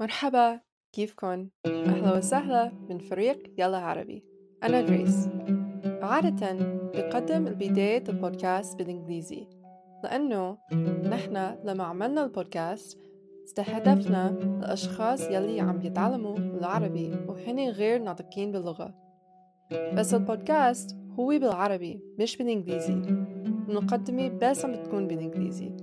مرحبا كيفكن؟ أهلا وسهلا من فريق يلا عربي. أنا جريس. عادة بقدم البداية البودكاست بالإنجليزي لأنه نحن لما عملنا البودكاست استهدفنا الأشخاص يلي عم يتعلموا العربي وهن غير ناطقين باللغة. بس البودكاست هو بالعربي مش بالإنجليزي. المقدمة بس عم بتكون بالإنجليزي.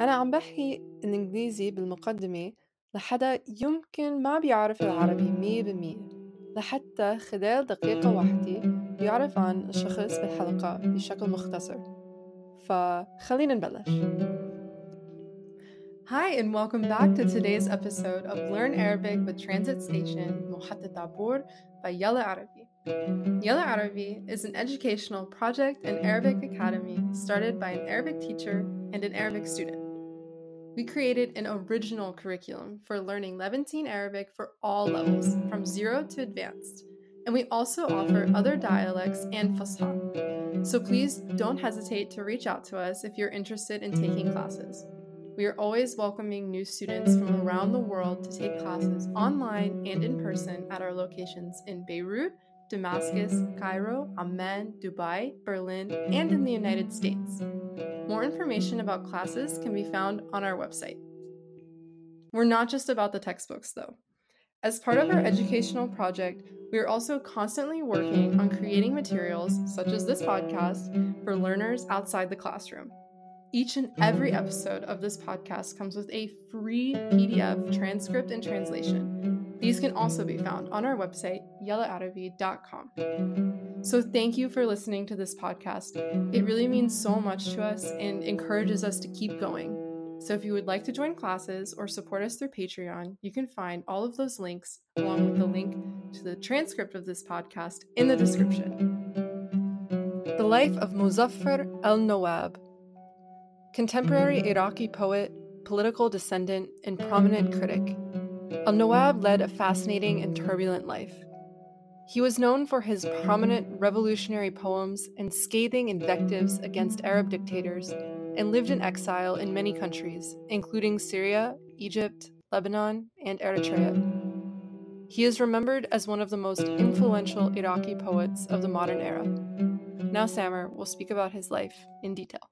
أنا عم بحكي الإنجليزي بالمقدمة لحدا يمكن ما بيعرف العربي مية بالمية لحتى خلال دقيقة واحدة بيعرف عن الشخص بالحلقة بشكل مختصر فخلينا نبلش Hi and welcome back to today's episode of Learn Arabic with Transit Station محطة عبور by Yalla Arabi. Yalla Arabi is an educational project and Arabic academy started by an Arabic teacher and an Arabic student. We created an original curriculum for learning Levantine Arabic for all levels, from zero to advanced. And we also offer other dialects and Fusha. So please don't hesitate to reach out to us if you're interested in taking classes. We are always welcoming new students from around the world to take classes online and in person at our locations in Beirut, Damascus, Cairo, Amman, Dubai, Berlin, and in the United States. More information about classes can be found on our website. We're not just about the textbooks, though. As part of our educational project, we are also constantly working on creating materials, such as this podcast, for learners outside the classroom. Each and every episode of this podcast comes with a free PDF transcript and translation. These can also be found on our website, yellaarabi.com. So, thank you for listening to this podcast. It really means so much to us and encourages us to keep going. So, if you would like to join classes or support us through Patreon, you can find all of those links along with the link to the transcript of this podcast in the description. The life of Muzaffar al Nawab, contemporary Iraqi poet, political descendant, and prominent critic. Al Nawab led a fascinating and turbulent life. He was known for his prominent revolutionary poems and scathing invectives against Arab dictators, and lived in exile in many countries, including Syria, Egypt, Lebanon, and Eritrea. He is remembered as one of the most influential Iraqi poets of the modern era. Now, Samer will speak about his life in detail.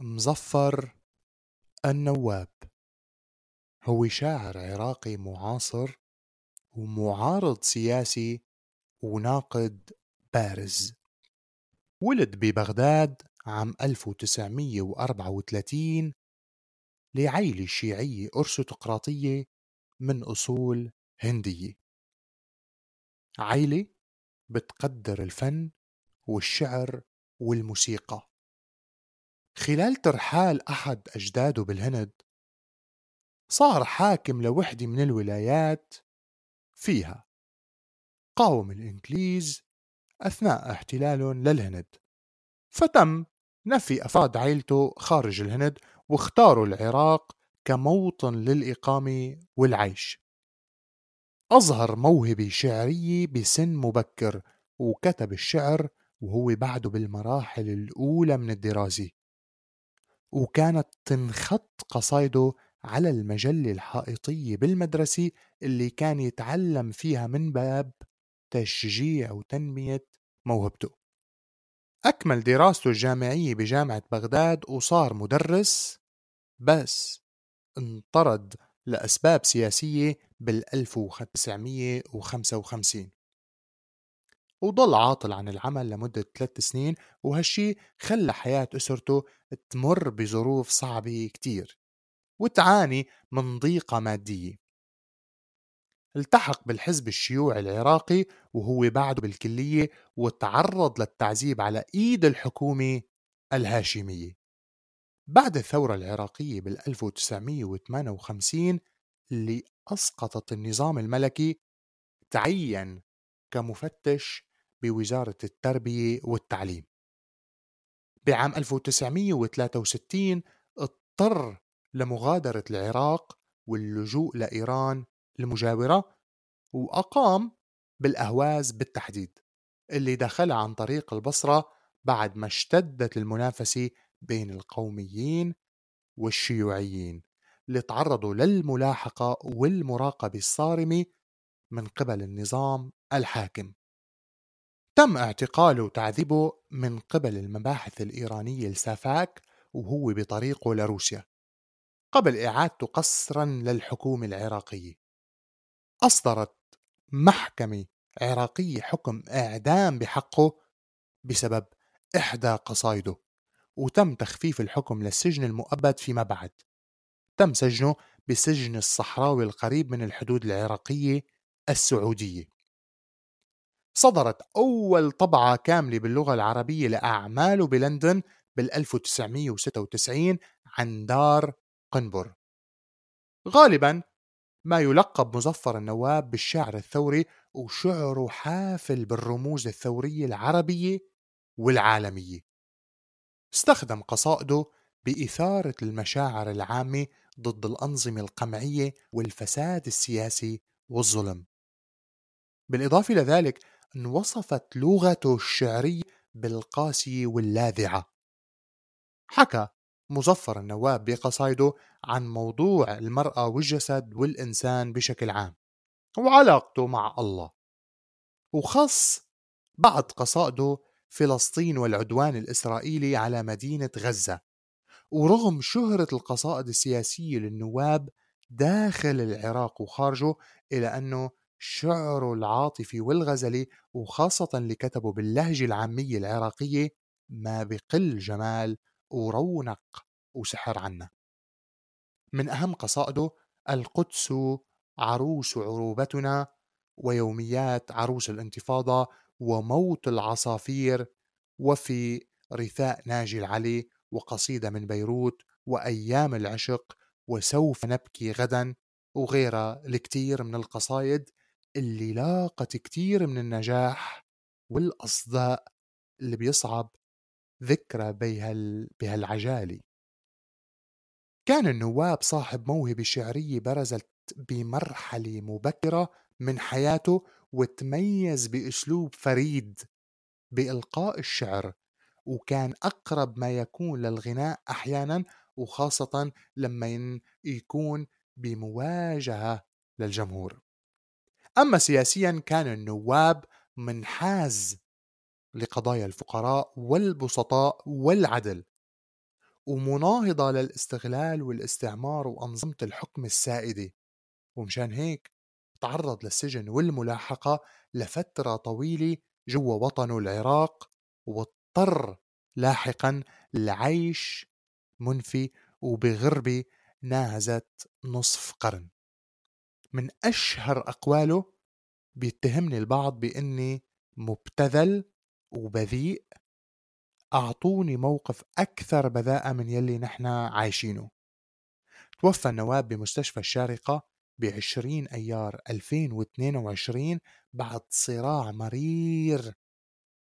Muzaffar al Nawab هو شاعر عراقي معاصر ومعارض سياسي وناقد بارز. ولد ببغداد عام 1934 لعيلة شيعية أرستقراطية من أصول هندية عيلة بتقدر الفن والشعر والموسيقى. خلال ترحال أحد أجداده بالهند صار حاكم لوحدة من الولايات فيها. قاوم الإنجليز أثناء احتلالهم للهند. فتم نفي أفراد عيلته خارج الهند واختاروا العراق كموطن للإقامة والعيش. أظهر موهبة شعرية بسن مبكر وكتب الشعر وهو بعده بالمراحل الأولى من الدراسة. وكانت تنخط قصايده على المجلة الحائطية بالمدرسة اللي كان يتعلم فيها من باب تشجيع وتنمية موهبته. أكمل دراسته الجامعية بجامعة بغداد وصار مدرس بس انطرد لأسباب سياسية بال 1955 وضل عاطل عن العمل لمدة ثلاث سنين وهالشي خلى حياة أسرته تمر بظروف صعبة كتير. وتعاني من ضيقة مادية. التحق بالحزب الشيوعي العراقي وهو بعده بالكلية وتعرض للتعذيب على إيد الحكومة الهاشمية. بعد الثورة العراقية بال 1958 اللي أسقطت النظام الملكي تعين كمفتش بوزارة التربية والتعليم. بعام 1963 اضطر لمغادرة العراق واللجوء لإيران المجاورة وأقام بالأهواز بالتحديد اللي دخلها عن طريق البصرة بعد ما اشتدت المنافسة بين القوميين والشيوعيين اللي تعرضوا للملاحقة والمراقبة الصارمة من قبل النظام الحاكم. تم اعتقاله وتعذيبه من قبل المباحث الإيرانية السافاك وهو بطريقه لروسيا. قبل إعادته قسرا للحكومة العراقية. أصدرت محكمة عراقية حكم إعدام بحقه بسبب إحدى قصايده وتم تخفيف الحكم للسجن المؤبد فيما بعد. تم سجنه بسجن الصحراوي القريب من الحدود العراقية السعودية. صدرت أول طبعة كاملة باللغة العربية لأعماله بلندن بال 1996 عن دار قنبر. غالبا ما يلقب مظفر النواب بالشعر الثوري وشعره حافل بالرموز الثورية العربية والعالمية استخدم قصائده بإثارة المشاعر العامة ضد الأنظمة القمعية والفساد السياسي والظلم. بالإضافة إلى ذلك انوصفت لغته الشعرية بالقاسية واللاذعة. حكى مظفر النواب بقصائده عن موضوع المرأة والجسد والإنسان بشكل عام وعلاقته مع الله وخص بعض قصائده فلسطين والعدوان الإسرائيلي على مدينة غزة ورغم شهرة القصائد السياسية للنواب داخل العراق وخارجه إلى أنه شعره العاطفي والغزلي وخاصة اللي كتبه باللهجة العامية العراقية ما بقل جمال ورونق وسحر عنا. من أهم قصائده القدس عروس عروبتنا ويوميات عروس الانتفاضة وموت العصافير وفي رثاء ناجي العلي وقصيدة من بيروت وأيام العشق وسوف نبكي غدا وغيرها الكثير من القصايد اللي لاقت كتير من النجاح والأصداء اللي بيصعب ذكرى بهال بهالعجالي. كان النواب صاحب موهبة شعرية برزت بمرحلة مبكرة من حياته وتميز بأسلوب فريد بإلقاء الشعر وكان أقرب ما يكون للغناء أحيانا وخاصة لما يكون بمواجهة للجمهور. أما سياسيا كان النواب منحاز لقضايا الفقراء والبسطاء والعدل ومناهضة للاستغلال والاستعمار وأنظمة الحكم السائدة. ومشان هيك تعرض للسجن والملاحقة لفترة طويلة جوا وطنه العراق واضطر لاحقا لعيش منفي وبغربة ناهزت نصف قرن. من أشهر أقواله بيتهمني البعض بإني مبتذل وبذيء أعطوني موقف أكثر بذاءة من يلي نحن عايشينه. توفى النواب بمستشفى الشارقة ب 20 أيار 2022 بعد صراع مرير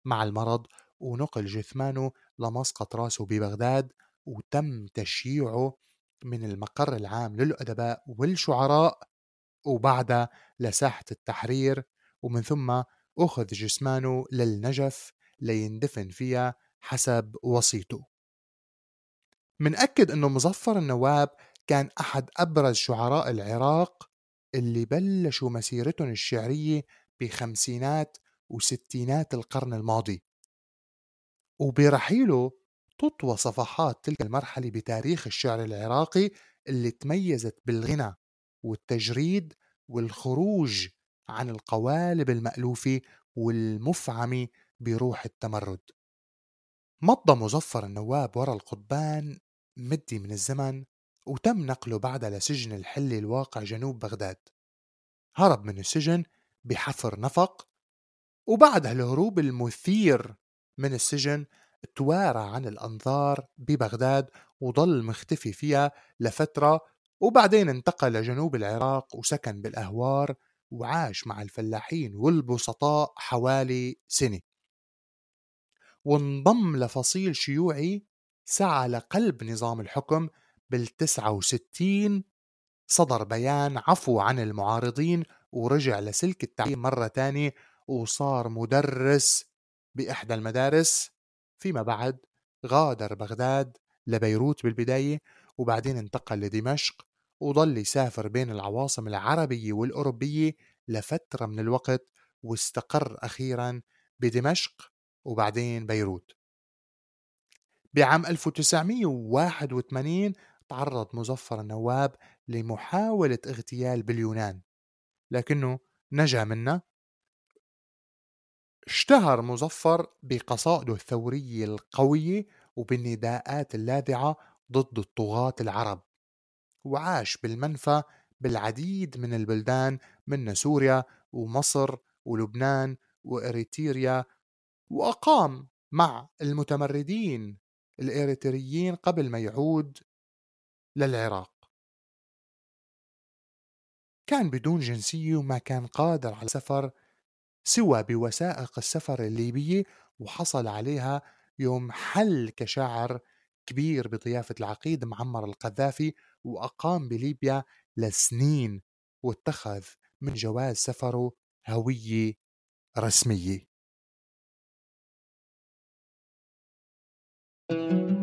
مع المرض ونقل جثمانه لمسقط راسه ببغداد وتم تشييعه من المقر العام للأدباء والشعراء وبعدها لساحة التحرير ومن ثم أخذ جسمانه للنجف ليندفن فيها حسب وصيته منأكد أنه مظفر النواب كان أحد أبرز شعراء العراق اللي بلشوا مسيرتهم الشعرية بخمسينات وستينات القرن الماضي. وبرحيله تطوى صفحات تلك المرحلة بتاريخ الشعر العراقي اللي تميزت بالغنى والتجريد والخروج عن القوالب المألوفة والمفعمة بروح التمرد. مضى مظفر النواب ورا القضبان مدي من الزمن وتم نقله بعدها لسجن الحلي الواقع جنوب بغداد. هرب من السجن بحفر نفق وبعد هالهروب المثير من السجن توارى عن الأنظار ببغداد وضل مختفي فيها لفترة وبعدين انتقل لجنوب العراق وسكن بالأهوار وعاش مع الفلاحين والبسطاء حوالي سنة. وانضم لفصيل شيوعي سعى لقلب نظام الحكم بالتسعة وستين صدر بيان عفو عن المعارضين ورجع لسلك التعليم مرة تانية وصار مدرس بإحدى المدارس. فيما بعد غادر بغداد لبيروت بالبداية وبعدين انتقل لدمشق وضل يسافر بين العواصم العربية والأوروبية لفترة من الوقت واستقر أخيرا بدمشق وبعدين بيروت. بعام 1981 تعرض مظفر النواب لمحاولة اغتيال باليونان لكنه نجا منها اشتهر مظفر بقصائده الثورية القوية وبالنداءات اللاذعة ضد الطغاة العرب. وعاش بالمنفى بالعديد من البلدان من سوريا ومصر ولبنان وإريتريا وأقام مع المتمردين الإريتريين قبل ما يعود للعراق. كان بدون جنسية وما كان قادر على السفر سوى بوثائق السفر الليبية وحصل عليها يوم حل كشاعر كبير بضيافة العقيد معمر القذافي وأقام بليبيا لسنين واتخذ من جواز سفره هوية رسمية. thank you